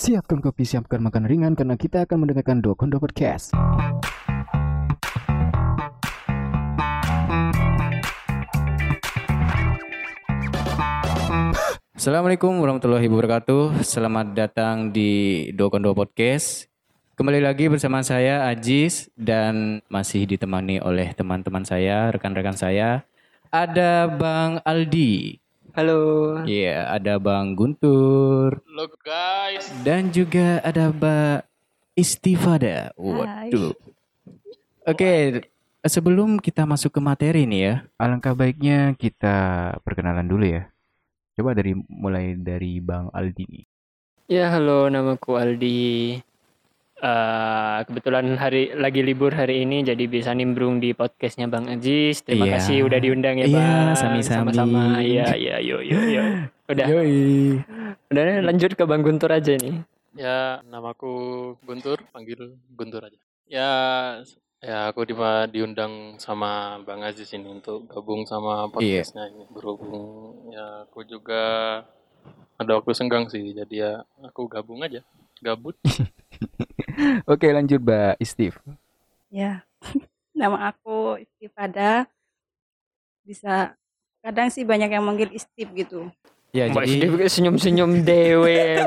Siapkan kopi, siapkan makan ringan karena kita akan mendengarkan Dua Kondo Podcast. Assalamualaikum warahmatullahi wabarakatuh. Selamat datang di Dua Kondo Podcast. Kembali lagi bersama saya Ajis dan masih ditemani oleh teman-teman saya, rekan-rekan saya. Ada Bang Aldi. Halo. Iya, ada Bang Guntur. Halo guys. Dan juga ada Mbak Istifada. Waduh. Oke, sebelum kita masuk ke materi nih ya, alangkah baiknya kita perkenalan dulu ya. Coba dari mulai dari Bang Aldi nih. Ya halo, namaku Aldi. Eh, kebetulan hari lagi libur hari ini, jadi bisa nimbrung di podcastnya Bang Ajis. Terima Iya. kasih udah diundang ya Iya, Bang. sami-sami. Sama-sama. Iya, iya, yuk, yuk, yuk. Udah, Yoi. udah lanjut ke Bang Guntur aja nih. Ya, namaku Guntur, panggil Guntur aja. Ya, ya aku di, diundang sama Bang Aziz ini untuk gabung sama podcastnya ini. Berhubung ya aku juga ada waktu senggang sih, jadi ya aku gabung aja. Gabut. Oke, lanjut Mbak Istif. Ya, nama aku Istifada. Bisa kadang sih banyak yang manggil Istif gitu. Ya, Mbak jadi senyum-senyum dewe.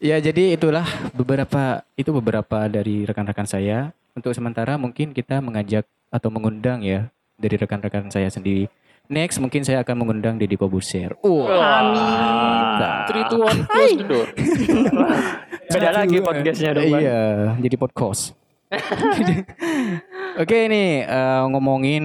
ya jadi itulah beberapa itu beberapa dari rekan-rekan saya. Untuk sementara mungkin kita mengajak atau mengundang ya dari rekan-rekan saya sendiri. Next mungkin saya akan mengundang Deddy Kobuser. Amin. Three, two, one, close the door. Beda lagi podcastnya dong, Bang. Iya, jadi podcast. Oke nih eh, ngomongin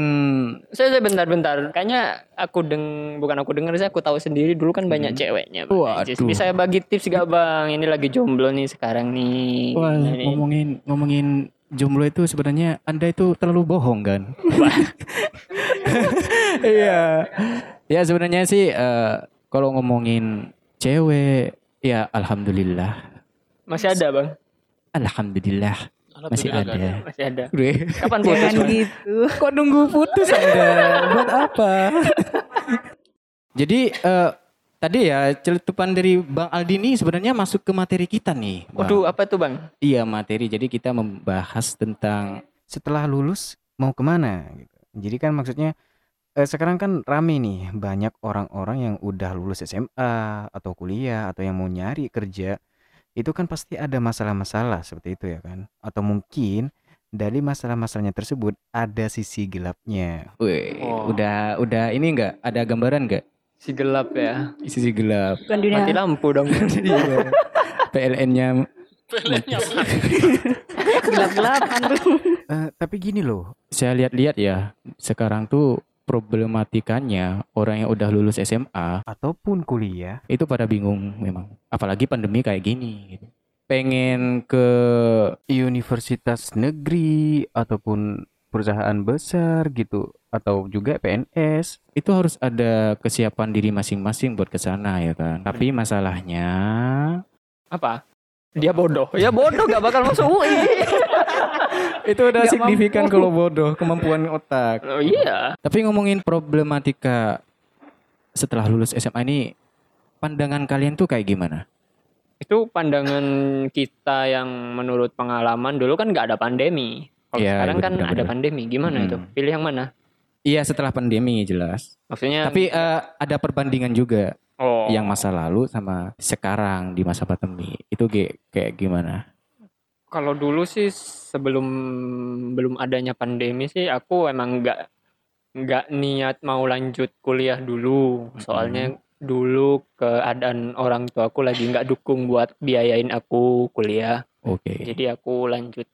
Saya, saya bentar-bentar. Kayaknya aku deng bukan aku dengar sih aku tahu sendiri dulu kan banyak ceweknya. Bang Waduh. Bisa bagi tips gak Bang? Ini lagi jomblo nih sekarang nih. wah, Ini. ngomongin ngomongin jomblo itu sebenarnya Anda itu terlalu bohong kan? Iya. ya sebenarnya sih eh, kalau ngomongin cewek ya alhamdulillah. Masih ada, Bang? Alhamdulillah masih ada. Masih ada. Kapan putus? Jangan Bang? gitu. Kok nunggu putus Anda? Buat apa? Jadi eh, tadi ya celetupan dari Bang Aldi ini sebenarnya masuk ke materi kita nih. Bang. Waduh, apa tuh, Bang? Iya materi. Jadi kita membahas tentang setelah lulus mau ke mana. Gitu. Jadi kan maksudnya eh, sekarang kan rame nih banyak orang-orang yang udah lulus SMA atau kuliah atau yang mau nyari kerja itu kan pasti ada masalah-masalah seperti itu ya kan. Atau mungkin dari masalah-masalahnya tersebut ada sisi gelapnya. Wih, Oh. udah udah ini enggak ada gambaran enggak Si gelap ya. sisi gelap? Bukan dunia. Mati lampu dong. Iya. PLN-nya Pelennya apa? Gelap-gelapan tuh. Eh, tapi gini loh, saya lihat-lihat ya, sekarang tuh problematikanya orang yang udah lulus SMA ataupun kuliah itu pada bingung memang. Apalagi pandemi kayak gini gitu. Pengen ke universitas negeri ataupun perusahaan besar gitu atau juga PNS itu harus ada kesiapan diri masing-masing buat ke sana ya kan. Tapi masalahnya apa? Dia bodoh. Ya bodoh gak bakal masuk UI. itu udah Nggak signifikan mampu. kalau bodoh kemampuan otak. Oh iya. Tapi ngomongin problematika setelah lulus SMA ini, pandangan kalian tuh kayak gimana? Itu pandangan kita yang menurut pengalaman dulu kan nggak ada pandemi. Kalau Iya, sekarang kan benar-benar. ada pandemi. Gimana Hmm. itu? Pilih yang mana? Iya setelah pandemi jelas. Maksudnya Tapi eh, ada perbandingan juga oh, yang masa lalu sama sekarang di masa pandemi. Itu kayak kayak gimana? kalau dulu sih sebelum belum adanya pandemi sih aku emang nggak nggak niat mau lanjut kuliah dulu. Soalnya dulu keadaan orang tua aku lagi nggak dukung buat biayain aku kuliah. Oke. Jadi aku lanjut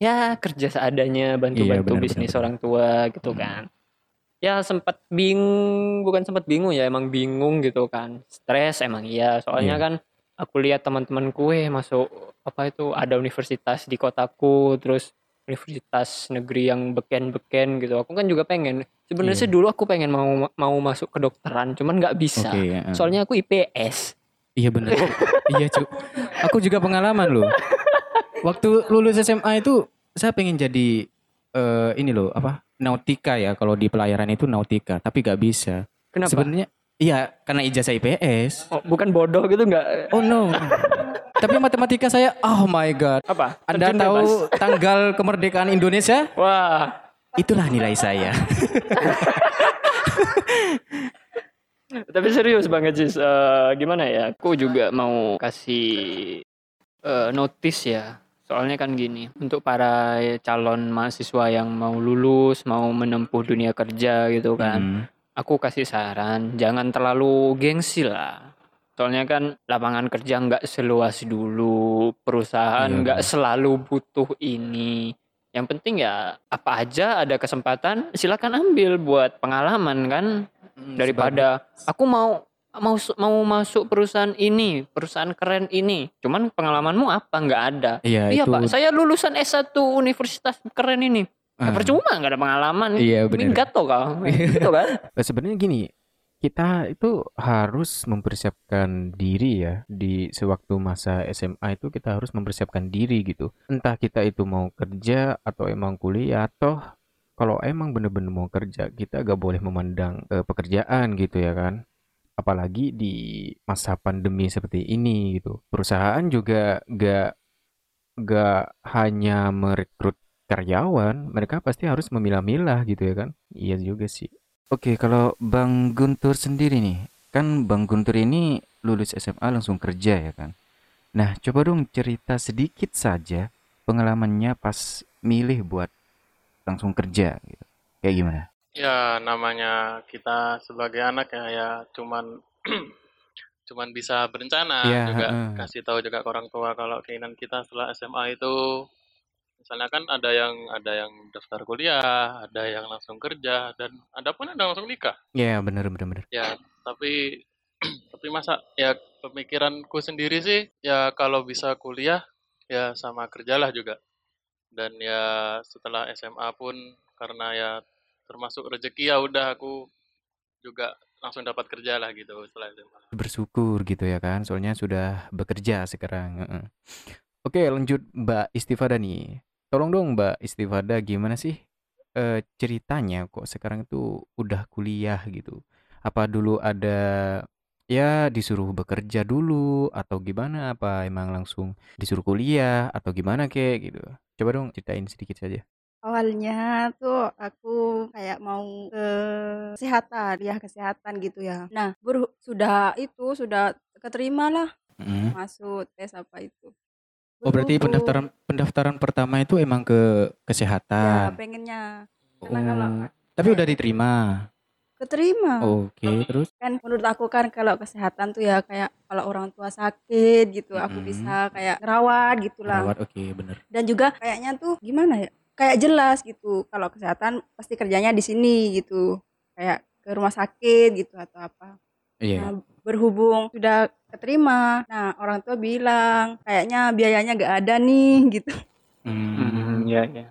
ya kerja seadanya Iya, bantu-bantu benar, bisnis orang tua gitu Hmm. kan. Ya sempat bingung, bukan sempat bingung ya, emang bingung gitu kan. Stres emang iya, soalnya Iya. kan aku lihat teman-teman kue masuk apa itu ada universitas di kotaku, terus universitas negeri yang beken-beken gitu. Aku kan juga pengen. Sebenarnya Iya. sih dulu aku pengen mau mau masuk kedokteran, cuman nggak bisa. Oke. ya. Soalnya aku IPS. Iya benar. iya cu. Aku juga pengalaman loh. Waktu lulus SMA itu saya pengen jadi eh, ini loh apa nautika ya kalau di pelayaran itu nautika tapi gak bisa. Kenapa? Sebenarnya iya karena ijazah IPS. Oh, bukan bodoh gitu nggak? Oh no. Tapi matematika saya, oh my god. Apa? Anda Terjun tahu bebas. tanggal kemerdekaan Indonesia? Wah. Itulah nilai saya. Tapi serius banget sih. Eh, gimana ya? Aku juga mau kasih eh, notice ya. Soalnya kan gini, untuk para calon mahasiswa yang mau lulus, mau menempuh dunia kerja gitu kan. Hmm. aku kasih saran jangan terlalu gengsi lah soalnya kan lapangan kerja nggak seluas dulu perusahaan Iya, nggak selalu butuh ini yang penting ya apa aja ada kesempatan silakan ambil buat pengalaman kan daripada aku mau mau mau masuk perusahaan ini perusahaan keren ini cuman pengalamanmu apa nggak ada Iya, iya itu. pak saya lulusan S1 universitas keren ini Ah. Ya, percuma nggak ada pengalaman Iya, benar. minggat toh kau gitu kan Nah, sebenarnya gini, kita itu harus mempersiapkan diri ya di sewaktu masa SMA itu kita harus mempersiapkan diri gitu. Entah kita itu mau kerja atau emang kuliah atau kalau emang bener-bener mau kerja kita gak boleh memandang eh, pekerjaan gitu ya kan. Apalagi di masa pandemi seperti ini gitu. Perusahaan juga gak gak hanya merekrut karyawan, mereka pasti harus memilah-milah gitu ya kan. Iya juga sih. Oke, kalau Bang Guntur sendiri nih, kan Bang Guntur ini lulus SMA langsung kerja ya kan. Nah, coba dong cerita sedikit saja pengalamannya pas milih buat langsung kerja gitu. Kayak gimana? Ya namanya kita sebagai anak ya ya cuman cuman bisa berencana Iya, juga heeh. kasih tahu juga ke orang tua kalau keinginan kita setelah SMA itu misalnya kan ada yang ada yang daftar kuliah, ada yang langsung kerja dan ada pun yang langsung nikah. Ya, bener bener bener. Ya, tapi tapi masa ya pemikiranku sendiri sih ya kalau bisa kuliah ya sama kerjalah juga. Dan ya setelah SMA pun karena ya termasuk rezeki ya udah aku juga langsung dapat kerja lah gitu setelah SMA. Bersyukur gitu ya kan, soalnya sudah bekerja sekarang. Oke, lanjut Mbak Istifada nih. Tolong dong Mbak Istifada gimana sih eh, ceritanya kok sekarang itu udah kuliah gitu? Apa dulu ada ya disuruh bekerja dulu atau gimana? Apa emang langsung disuruh kuliah atau gimana kek gitu? Coba dong ceritain sedikit saja. Awalnya tuh aku kayak mau ke kesehatan, ya kesehatan gitu ya. Nah, berhu- sudah itu sudah keterima lah Mm. masuk tes apa itu. Oh berarti pendaftaran pendaftaran pertama itu emang ke ya kesehatan. pengennya karena kalau Oh, tapi udah diterima. keterima Oke, terus? kan menurut aku kan kalau kesehatan tuh ya kayak kalau orang tua sakit gitu aku Mm-mm. bisa kayak ngerawat gitulah Perawat, oke bener. dan juga kayaknya tuh gimana ya kayak jelas gitu kalau kesehatan pasti kerjanya di sini gitu kayak ke rumah sakit gitu atau apa Iya. nah berhubung sudah keterima nah orang tua bilang kayaknya biayanya gak ada nih gitu Hmm. Ya ya.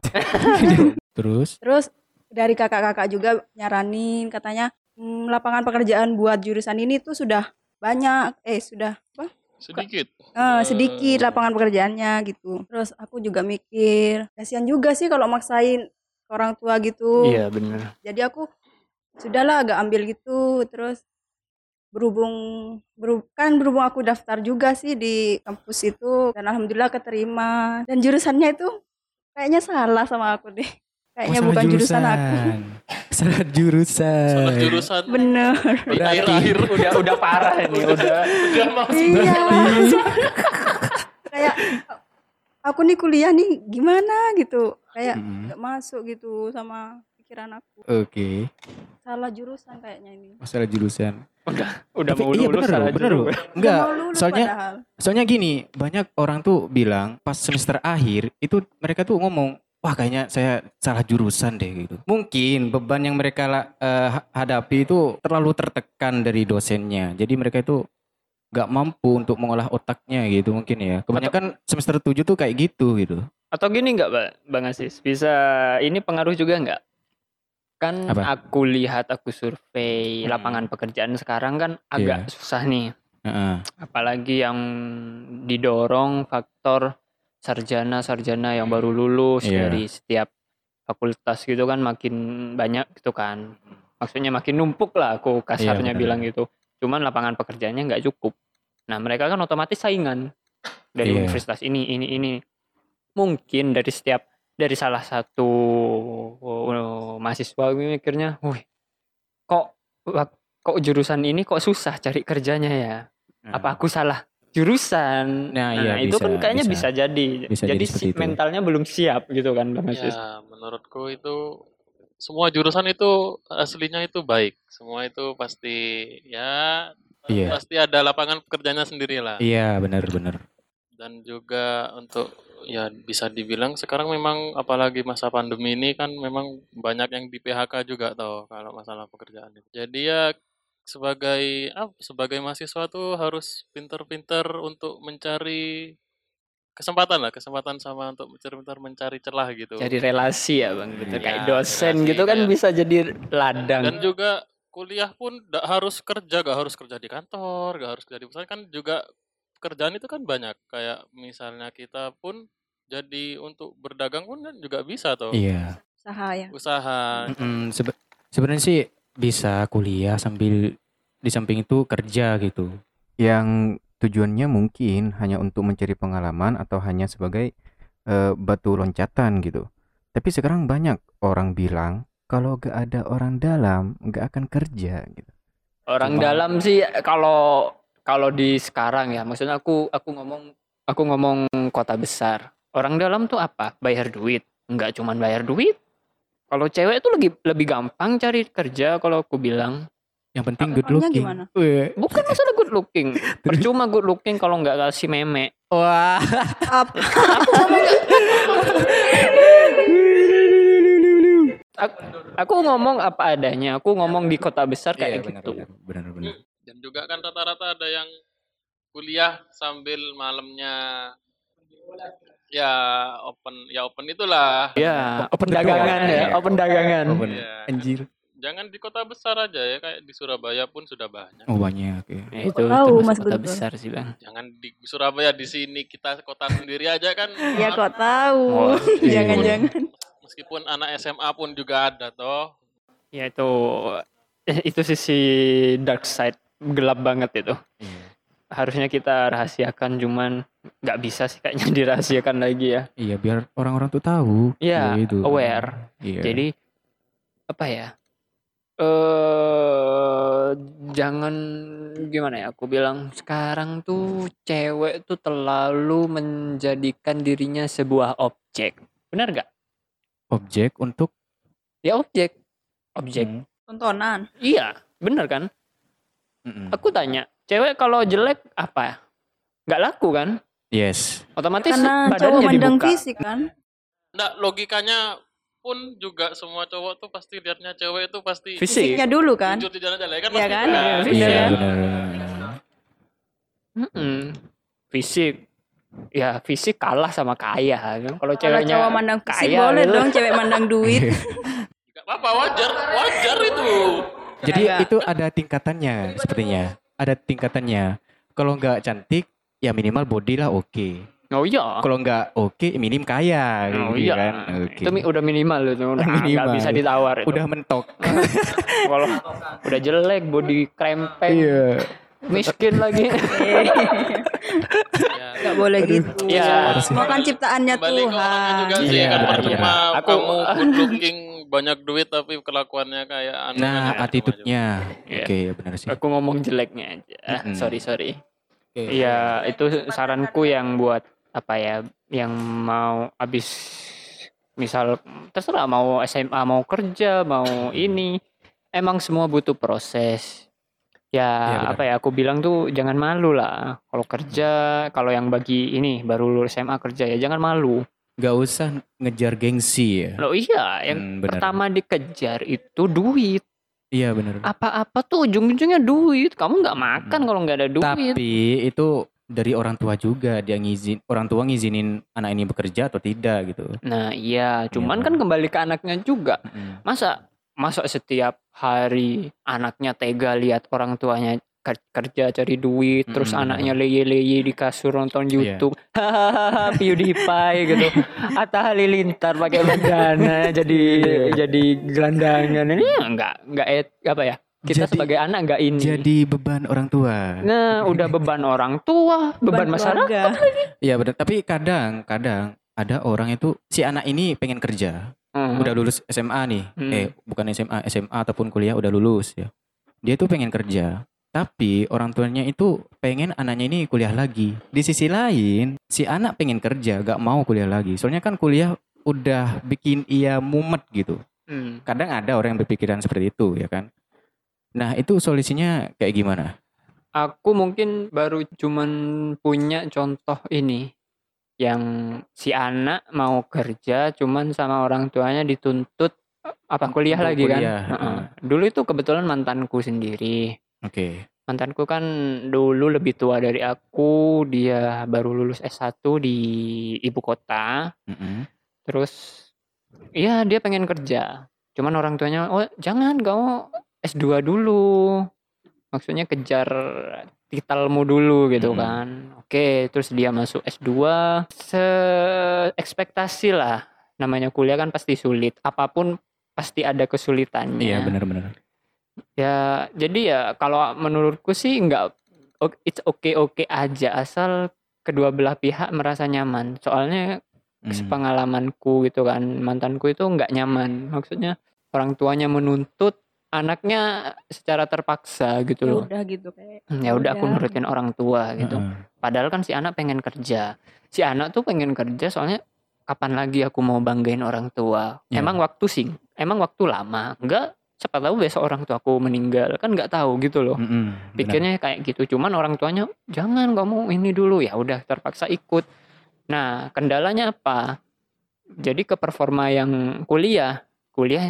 Terus? terus dari kakak-kakak juga nyaranin katanya "Hmm, lapangan pekerjaan buat jurusan ini tuh sudah banyak eh sudah apa Sedikit. Eh, sedikit lapangan pekerjaannya gitu. Terus aku juga mikir, kasihan juga sih kalau maksain orang tua gitu. Iya benar. Jadi aku sudahlah agak ambil gitu. Terus berhubung berhub- kan berhubung aku daftar juga sih di kampus itu dan alhamdulillah keterima. Dan jurusannya itu kayaknya salah sama aku deh. Kayaknya Oh, salah bukan jurusan aku. Salah jurusan. Salah jurusan. Bener. Berarti- akhir-akhir Udah udah parah ini udah. udah mau iya. kayak aku nih kuliah nih gimana gitu. Kayak nggak masuk gitu sama pikiran aku Oke. salah jurusan kayaknya ini Masalah jurusan. Udah Tapi mau iya lulus bener salah bener loh. jurusan. Enggak, Udah mau lulus soalnya padahal. soalnya gini, banyak orang tuh bilang pas semester akhir itu mereka tuh ngomong, wah kayaknya saya salah jurusan deh gitu. Mungkin beban yang mereka ha- hadapi itu terlalu tertekan dari dosennya. Jadi mereka itu nggak mampu untuk mengolah otaknya gitu mungkin ya. Kebanyakan semester 7 tuh kayak gitu gitu. Atau gini nggak, Bang Asis? Bisa ini pengaruh juga nggak? Kan Apa? aku lihat, aku survei Hmm. lapangan pekerjaan sekarang kan agak susah nih. Heeh. Apalagi yang didorong faktor sarjana-sarjana yang baru lulus Iya. dari setiap fakultas gitu kan makin banyak gitu kan. Maksudnya makin numpuk lah aku kasarnya benar. bilang gitu. Cuman lapangan pekerjaannya nggak cukup. Nah mereka kan otomatis saingan. dari Iya. universitas ini ini ini mungkin dari setiap dari salah satu oh, mahasiswa gue mikirnya wih kok kok jurusan ini kok susah cari kerjanya ya apa aku salah jurusan Nah, iya, itu bisa, kan kayaknya bisa. bisa, jadi Bisa jadi jadi si itu. mentalnya belum siap gitu kan bang Aziz Ya, menurutku itu semua jurusan itu aslinya itu baik. Semua itu pasti ya Iya. pasti ada lapangan pekerjaannya sendiri lah. Iya, benar-benar. Dan juga untuk ya bisa dibilang sekarang memang apalagi masa pandemi ini kan memang banyak yang di PHK juga toh kalau masalah pekerjaan itu. Jadi ya sebagai apa sebagai mahasiswa tuh harus pinter-pinter untuk mencari kesempatan lah, kesempatan sama untuk pinter-pinter mencari celah gitu. cari relasi ya bang gitu Iya, kayak dosen relasi, gitu kan kayak- bisa jadi ladang Dan juga kuliah pun gak harus kerja, gak harus kerja di kantor, gak harus kerja di perusahaan kan juga pekerjaan itu kan banyak. Kayak misalnya kita pun jadi untuk berdagang pun kan juga bisa toh. Iya. Usaha ya. Usaha. Mm-mm, sebe- sebenarnya sih bisa kuliah sambil di samping itu kerja gitu. Yang tujuannya mungkin hanya untuk mencari pengalaman atau hanya sebagai eh, batu loncatan gitu. Tapi sekarang banyak orang bilang kalau gak ada orang dalam gak akan kerja gitu. orang Cuma- dalam sih kalau kalau di sekarang ya maksudnya aku aku ngomong aku ngomong kota besar orang dalam tuh apa bayar duit nggak cuman bayar duit kalau cewek itu lebih lebih gampang cari kerja kalau aku bilang Yang penting good looking. gimana? Bukan masalah good looking percuma good looking kalau nggak kasih meme Wah. Apa? aku, aku ngomong apa adanya aku ngomong di kota besar Iya, kayak benar, gitu benar, benar, benar. Dan juga kan rata-rata ada yang kuliah sambil malamnya ya open ya open itulah. ya Open dagangan ya Iya. open dagangan Open. Iya. Anjir. Jangan di kota besar aja ya kayak di Surabaya pun sudah banyak. Oh banyak ya. Ya, itu Tahu, Mas kota Gun-Gun. besar sih bang Jangan di Surabaya di sini kita kota sendiri aja kan. Ya kok tahu. Oh, iya. Jangan-jangan. Meskipun anak SMA pun juga ada toh. ya itu itu sisi dark side gelap banget itu Iya. Harusnya kita rahasiakan cuman nggak bisa sih kayaknya dirahasiakan lagi ya Iya, biar orang-orang tuh tahu. Iya, Gitu. aware. Iya. jadi apa ya eh jangan gimana ya aku bilang sekarang tuh cewek tuh terlalu menjadikan dirinya sebuah objek benar nggak objek untuk ya objek objek Hmm. Tontonan. iya benar kan Mm-mm. aku tanya cewek kalau jelek apa nggak laku kan Yes. otomatis Karena cowok mandang dibuka fisik kan. Nggak, logikanya pun juga semua cowok tuh pasti lihatnya cewek itu pasti fisik Fisiknya dulu kan. jujur di jalan-jalan kan Iya pasti kan? Iya, Iya, Iya. benar. benar. Mm-mm. fisik ya fisik kalah sama kaya kan kalau ceweknya cowok mandang fisik kaya boleh gitu. dong cewek mandang duit. Nggak apa-apa wajar wajar itu Jadi Enggak. itu ada tingkatannya sepertinya. Ada tingkatannya. Kalau nggak cantik, ya minimal body lah oke. oh iya Kalau nggak oke, minim kaya. oh gitu iya kan. Oke. itu udah minimal itu udah nggak Minimal. bisa ditawar itu Udah mentok. kalau udah jelek body krempeng Iya. Miskin lagi ya, Enggak boleh gitu. Iya. Semua kan ciptaannya Tuhan. juga sih Iya, kan benar, percuma benar. Aku- kamu good looking banyak duit tapi kelakuannya kayak kan Nah, ya, attitude-nya. Iya. Oke, benar sih. aku ngomong jeleknya aja sorry sorry Oke. Iya, itu saranku yang buat apa ya, yang mau habis misal terserah mau SMA, mau kerja, mau ini, emang semua butuh proses. Iya, Ya, benar. apa ya, aku bilang tuh jangan malu lah. Kalau kerja, kalau yang bagi ini baru lulus SMA kerja ya jangan malu. Nggak usah ngejar gengsi ya. Loh iya, yang Hmm, benar. pertama dikejar itu duit. Iya benar. Apa-apa tuh ujung-ujungnya duit. Kamu nggak makan Hmm. kalau nggak ada duit. Tapi itu dari orang tua juga dia ngizin orang tua ngizinin anak ini bekerja atau tidak gitu. Nah, iya, cuman Iya. kan kembali ke anaknya juga. Mm-mm. masa masa setiap hari anaknya tega lihat orang tuanya ker- kerja cari duit terus Mm, anaknya leye-leye di kasur nonton Iya. YouTube hahaha PewDiePie gitu Atta Halilintar pakai bandana jadi jadi gelandangan ini enggak enggak et, apa ya kita Jadi- sebagai anak nggak ini. Jadi beban orang tua. Nah, udah beban orang tua, beban, masyarakat. keluarga. Iya benar. Tapi kadang, kadang ada orang itu si anak ini pengen kerja, Hmm. udah lulus SMA nih, Hmm. eh bukan SMA, SMA ataupun kuliah udah lulus ya. Dia tuh pengen kerja, tapi orang tuanya itu pengen anaknya ini kuliah lagi. Di sisi lain, si anak pengen kerja, gak mau kuliah lagi. Soalnya kan kuliah udah bikin ia mumet gitu. Hmm. Kadang ada orang yang berpikiran seperti itu ya kan. Nah itu solusinya kayak gimana? Aku mungkin baru cuman punya contoh ini yang si anak mau kerja cuman sama orang tuanya dituntut eh, apa kuliah Untuk lagi kan. kuliah, Heeh. heeh. Dulu itu kebetulan mantanku sendiri. Oke. Mantanku kan dulu lebih tua dari aku, dia baru lulus S1 di ibu kota. Mm-mm. Terus iya dia pengen kerja. Cuman orang tuanya, "Oh, jangan kamu S2 dulu." Maksudnya kejar titelmu dulu gitu Mm-mm. kan. Oke, terus dia masuk S2, se ekspektasi lah. Namanya kuliah kan pasti sulit. Apa pun pasti ada kesulitannya. Iya benar-benar. Ya, jadi ya kalau menurutku sih nggak it's okay oke aja asal kedua belah pihak merasa nyaman. Soalnya Hmm. sepengalamanku gitu kan mantanku itu nggak nyaman. Maksudnya orang tuanya menuntut anaknya secara terpaksa gitu Ya loh. udah gitu kayak. Hmm, Ya udah aku udah. nurutin orang tua gitu. Heeh. Padahal kan si anak pengen kerja. Si anak tuh pengen kerja soalnya kapan lagi aku mau banggain orang tua. Ya. Emang waktu sih, emang waktu lama. Enggak, siapa tahu besok orang tua aku meninggal. Kan nggak tahu gitu loh. Mm-mm, benar. Pikirnya kayak gitu. Cuman orang tuanya jangan kamu ini dulu ya udah terpaksa ikut. Nah, kendalanya apa? Jadi ke performa yang kuliah, kuliah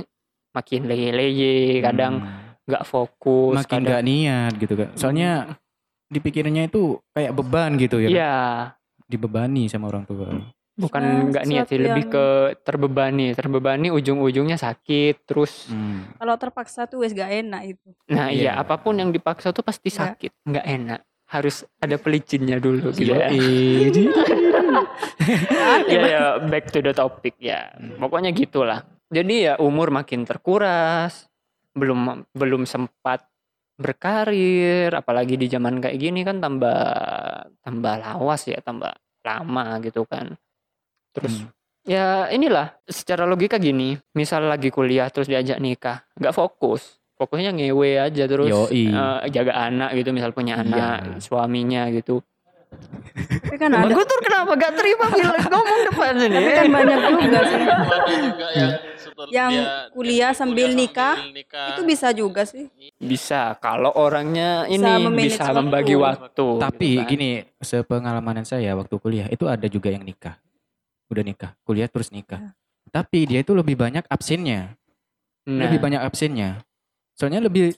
makin leye-leye, kadang Hmm. nggak fokus, makin kadang gak niat gitu kan. Soalnya dipikirnya itu kayak beban gitu ya. kan? Iya, Dibebani sama orang tua. bukan Nah, nggak niat sih, sesuatu lebih yang- ke terbebani. Terbebani ujung-ujungnya sakit, terus Hmm. Kalau terpaksa tuh wes gak enak itu. nah Iya. iya apa pun yang dipaksa tuh pasti Iya. sakit, nggak enak. Harus ada pelicinnya dulu gitu ya. Ya ya back to the topic ya pokoknya gitulah jadi ya umur makin terkuras belum belum sempat berkarir apalagi di zaman kayak gini kan tambah tambah lawas ya tambah lama gitu kan terus Hmm. ya inilah secara logika gini misal lagi kuliah terus diajak nikah nggak fokus fokusnya ngewe aja terus Yoi. eh, jaga anak gitu misal punya Iya. anak suaminya gitu Tapi kan ada. Gue tuh kenapa gak terima bilang ngomong depan sini? Tapi kan banyak juga sih. Juga yang setelah Yang dia- kuliah sambil kuliah nikah, sambil nikah. Itu bisa juga sih. Bisa kalau orangnya ini Bisa bisa waktu. membagi waktu. Tapi gitu kan. gini, sepengalaman saya waktu kuliah itu ada juga yang nikah. Udah nikah, kuliah terus nikah. Tapi dia itu lebih banyak absennya. Nah, Lebih banyak absennya. Soalnya lebih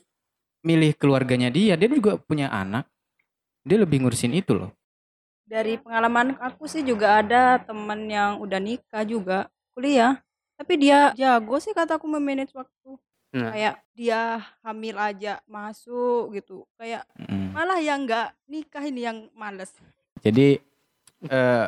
milih keluarganya dia, dia juga punya anak. Dia lebih ngurusin itu loh. Dari pengalaman aku sih juga ada temen yang udah nikah juga kuliah. Tapi dia jago sih kataku memanage waktu. Nah. Kayak dia hamil aja masuk gitu. Kayak Mm. malah yang nggak nikah ini yang males. Jadi eh,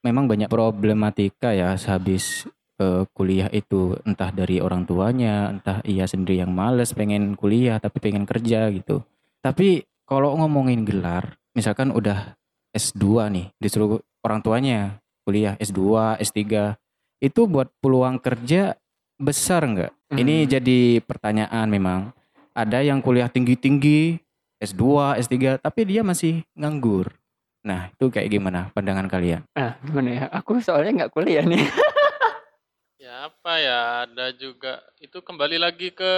memang banyak problematika ya sehabis eh, kuliah itu entah dari orang tuanya, entah ia sendiri yang males pengen kuliah tapi pengen kerja gitu. Tapi kalau ngomongin gelar, misalkan udah S2 nih, disuruh orang tuanya kuliah S2, S3, itu buat peluang kerja besar nggak? Ini Hmm. jadi pertanyaan memang. Ada yang kuliah tinggi-tinggi, S2, S3, tapi dia masih nganggur. Nah, itu kayak gimana pandangan kalian? Ah, gimana ya? Aku soalnya nggak kuliah nih. Ya apa ya, ada juga itu kembali lagi ke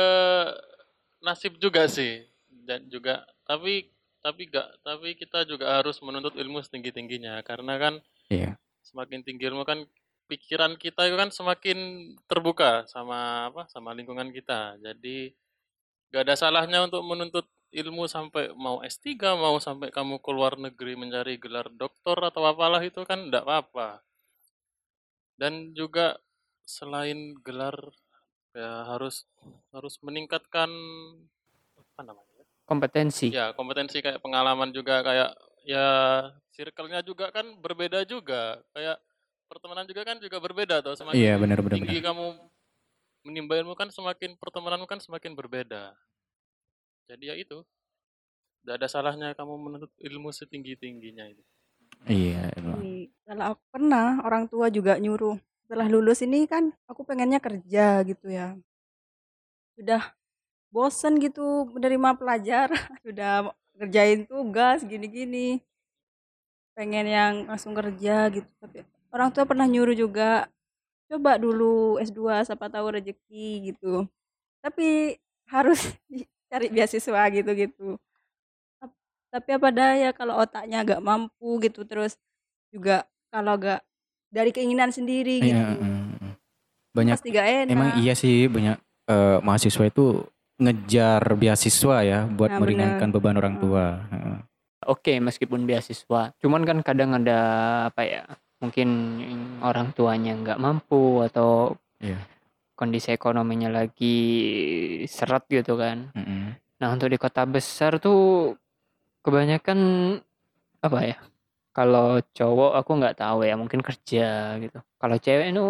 nasib juga sih. Dan juga tapi tapi gak tapi kita juga harus menuntut ilmu setinggi-tingginya karena kan Iya. semakin tinggi ilmu kan pikiran kita itu kan semakin terbuka sama apa sama lingkungan kita. Jadi gak ada salahnya untuk menuntut ilmu sampai mau S3, mau sampai kamu keluar negeri mencari gelar doktor atau apalah itu kan enggak apa-apa. Dan juga selain gelar ya harus harus meningkatkan apa namanya? Ya? Kompetensi. Ya, kompetensi kayak pengalaman juga kayak ya circle-nya juga kan berbeda juga. Kayak pertemanan juga kan juga berbeda tuh. Semakin Iya, benar, benar, tinggi kamu menimba ilmu kan semakin pertemananmu kan semakin berbeda. jadi ya itu tidak ada salahnya kamu menuntut ilmu setinggi tingginya itu Iya, Ini, kalau aku pernah orang tua juga nyuruh setelah lulus ini kan aku pengennya kerja gitu ya. Sudah bosen gitu menerima pelajar, sudah kerjain tugas gini-gini. Pengen yang langsung kerja gitu. Tapi orang tua pernah nyuruh juga coba dulu S2 siapa tahu rezeki gitu. Tapi harus cari beasiswa gitu-gitu tapi apa daya kalau otaknya agak mampu gitu terus juga kalau agak dari keinginan sendiri Iya, gitu banyak pasti gak enak emang iya sih banyak eh, mahasiswa itu ngejar beasiswa ya buat Nah, meringankan bener. beban orang Hmm. tua. Heeh. Oke, meskipun beasiswa, cuman kan kadang ada apa ya? Mungkin orang tuanya nggak mampu atau Iya. kondisi ekonominya lagi seret gitu kan. Mm-mm. Nah, untuk di kota besar tuh kebanyakan apa ya? Kalau cowok aku nggak tahu ya, mungkin kerja gitu. Kalau cewek itu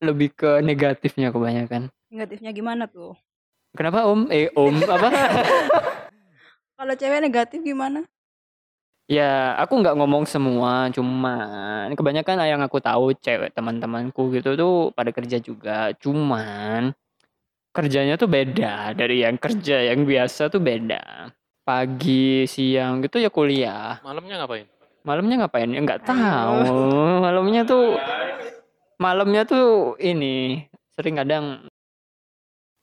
lebih ke negatifnya kebanyakan. negatifnya gimana tuh Kenapa Om? Eh, Om apa? kalau cewek negatif gimana Ya, aku nggak ngomong semua, cuman kebanyakan yang aku tahu cewek teman-temanku gitu tuh pada kerja juga. Cuman kerjanya tuh beda dari yang kerja yang biasa tuh beda. Pagi, siang gitu ya kuliah. malamnya ngapain Malamnya ngapain? Ya nggak tahu. Malamnya tuh malamnya tuh ini sering kadang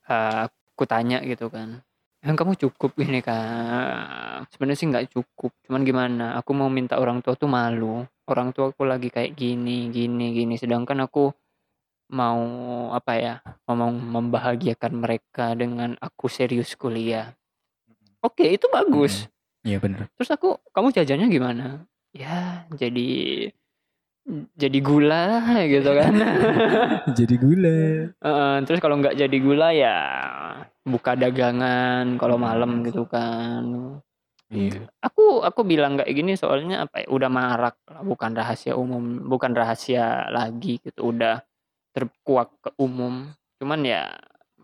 eh, aku tanya gitu kan. Yang kamu cukup ini kan. Sebenarnya sih nggak cukup. Cuman gimana? Aku mau minta orang tua tuh malu. Orang tua aku lagi kayak gini, gini, gini. Sedangkan aku mau apa ya? Mau membahagiakan mereka dengan aku serius kuliah. Oke, itu bagus. Iya bener. Terus aku, kamu jajannya gimana? Ya, jadi jadi gula gitu kan. Jadi gula. Heeh, terus kalau nggak jadi gula ya buka dagangan kalau malam gitu kan. Iya. Aku aku bilang kayak gini soalnya apa ya? Udah marak bukan rahasia umum, bukan rahasia lagi gitu. Udah terkuak ke umum. Cuman ya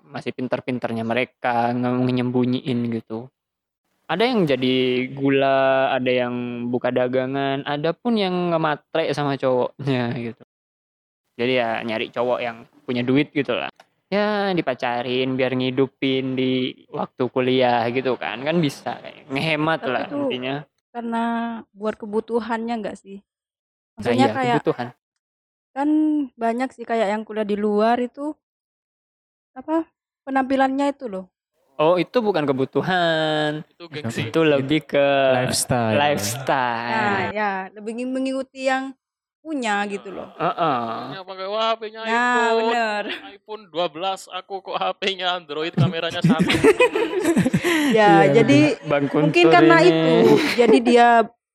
masih pintar-pintarnya mereka nge- nyembunyiin gitu. Ada yang jadi gula, ada yang buka dagangan, ada pun yang ngematre sama cowoknya gitu. Jadi ya nyari cowok yang punya duit gitu lah. Ya dipacarin biar ngidupin di waktu kuliah gitu kan. Kan bisa kayak ngehemat Tapi lah tuh intinya. karena buat kebutuhannya enggak sih Nah maksudnya iya kayak kebutuhan. kan banyak sih kayak yang kuliah di luar itu apa penampilannya itu loh Oh itu bukan kebutuhan. itu gengsi Itu lebih ke Lifestyle. nah lifestyle. ya lebih mengikuti yang punya gitu loh Heeh. Ya pakai wah HP-nya nah iPhone bener iPhone 12 aku kok HP-nya Android kameranya satu ya Iya, jadi Bang mungkin karena ini. itu jadi dia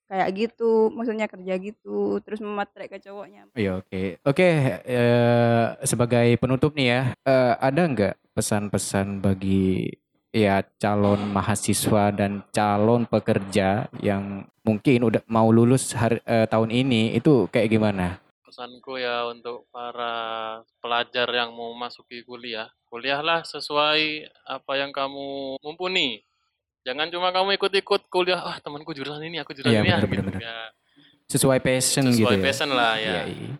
kayak gitu maksudnya kerja gitu terus mematre ke cowoknya Iya oke. Oke eh, sebagai penutup nih ya, eh, ada nggak pesan-pesan bagi ya calon mahasiswa dan calon pekerja yang mungkin udah mau lulus hari, eh, tahun ini itu kayak gimana? pesanku ya untuk para pelajar yang mau masuki kuliah kuliahlah sesuai apa yang kamu mumpuni jangan cuma kamu ikut-ikut kuliah ah temanku jurusan ini aku jurusan Iya, ini ah gitu. benar, benar. Ya, Sesuai passion gitu sesuai ya. passion lah Iya, ya iya.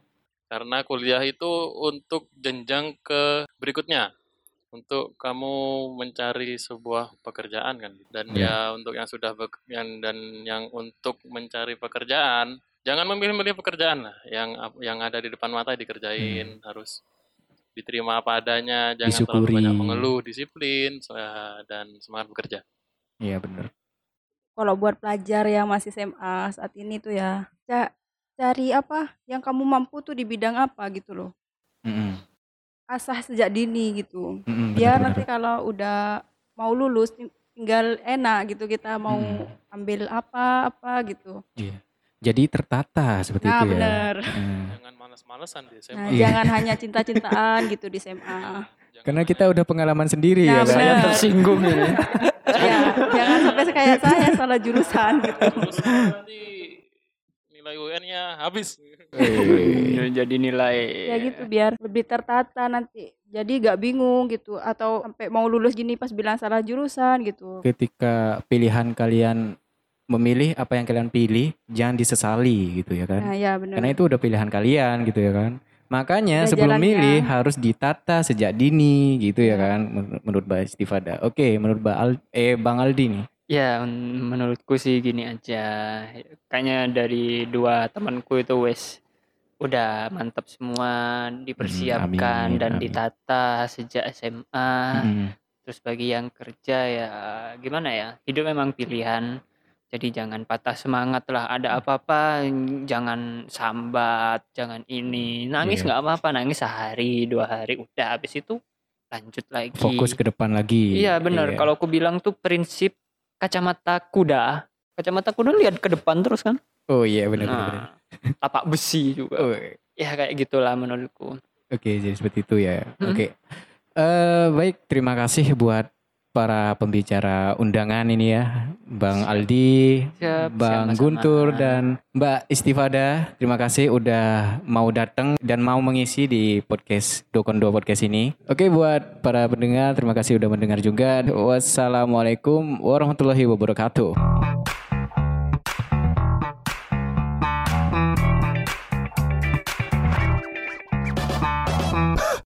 karena kuliah itu untuk jenjang ke berikutnya untuk kamu mencari sebuah pekerjaan kan dan Iya. ya untuk yang sudah yang dan yang untuk mencari pekerjaan jangan memilih-milih pekerjaan lah yang yang ada di depan mata dikerjain harus diterima apa adanya jangan terlalu Disyukuri. banyak mengeluh disiplin dan semangat bekerja Iya benar. kalau buat pelajar yang masih SMA saat ini tuh ya ca- cari apa yang kamu mampu tuh di bidang apa gitu loh. Asah sejak dini gitu Mm-mm, biar benar, nanti benar. kalau udah mau lulus ting- tinggal enak gitu kita mau Mm. ambil apa apa gitu Iya. Jadi tertata seperti nah itu ya. bener Mm. jangan malas-malesan di nah SMA Iya. jangan hanya cinta-cintaan gitu di SMA Jangan Karena kita udah pengalaman sendiri Nah, ya kan. Saya benar. tersinggung ini. ya jangan sampai kayak saya salah jurusan gitu lulus nanti nilai UN-nya habis jadi nilai. Ya gitu biar lebih tertata nanti. Jadi gak bingung gitu atau sampai mau lulus gini pas bilang salah jurusan gitu. Ketika pilihan kalian memilih apa yang kalian pilih jangan disesali gitu ya kan? Nah, ya bener. karena itu udah pilihan kalian gitu ya kan? Makanya udah sebelum jalannya. milih harus ditata sejak dini gitu ya, ya kan? Menurut Mbak Istifada. Oke menurut Mbak Al eh Bang Aldi nih. Ya, menurutku sih gini aja. Kayaknya dari dua temanku itu wes udah mantap semua, dipersiapkan amin, dan amin. ditata sejak SMA. Hmm. Terus bagi yang kerja ya gimana ya? Hidup memang pilihan. Jadi jangan patah semangat lah. Ada apa-apa jangan sambat, jangan ini. Nangis iya. nggak apa-apa, nangis sehari, dua hari udah habis itu lanjut lagi. Fokus ke depan lagi. Iya benar. Iya. Kalau aku bilang tuh prinsip kacamata kuda. Kacamata kuda lihat ke depan terus kan? Oh iya benar nah, benar. Tapak besi juga. Oh. Ya kayak gitulah menurutku. Oke, jadi seperti itu ya. Hmm. Oke. Uh, baik, terima kasih buat para pembicara undangan ini ya, Bang Aldi, Siap, Bang siap, Guntur dan Mbak Istifada. Terima kasih udah mau datang dan mau mengisi di podcast Dokondo podcast ini. Oke buat para pendengar, terima kasih udah mendengar juga. Wassalamualaikum warahmatullahi wabarakatuh.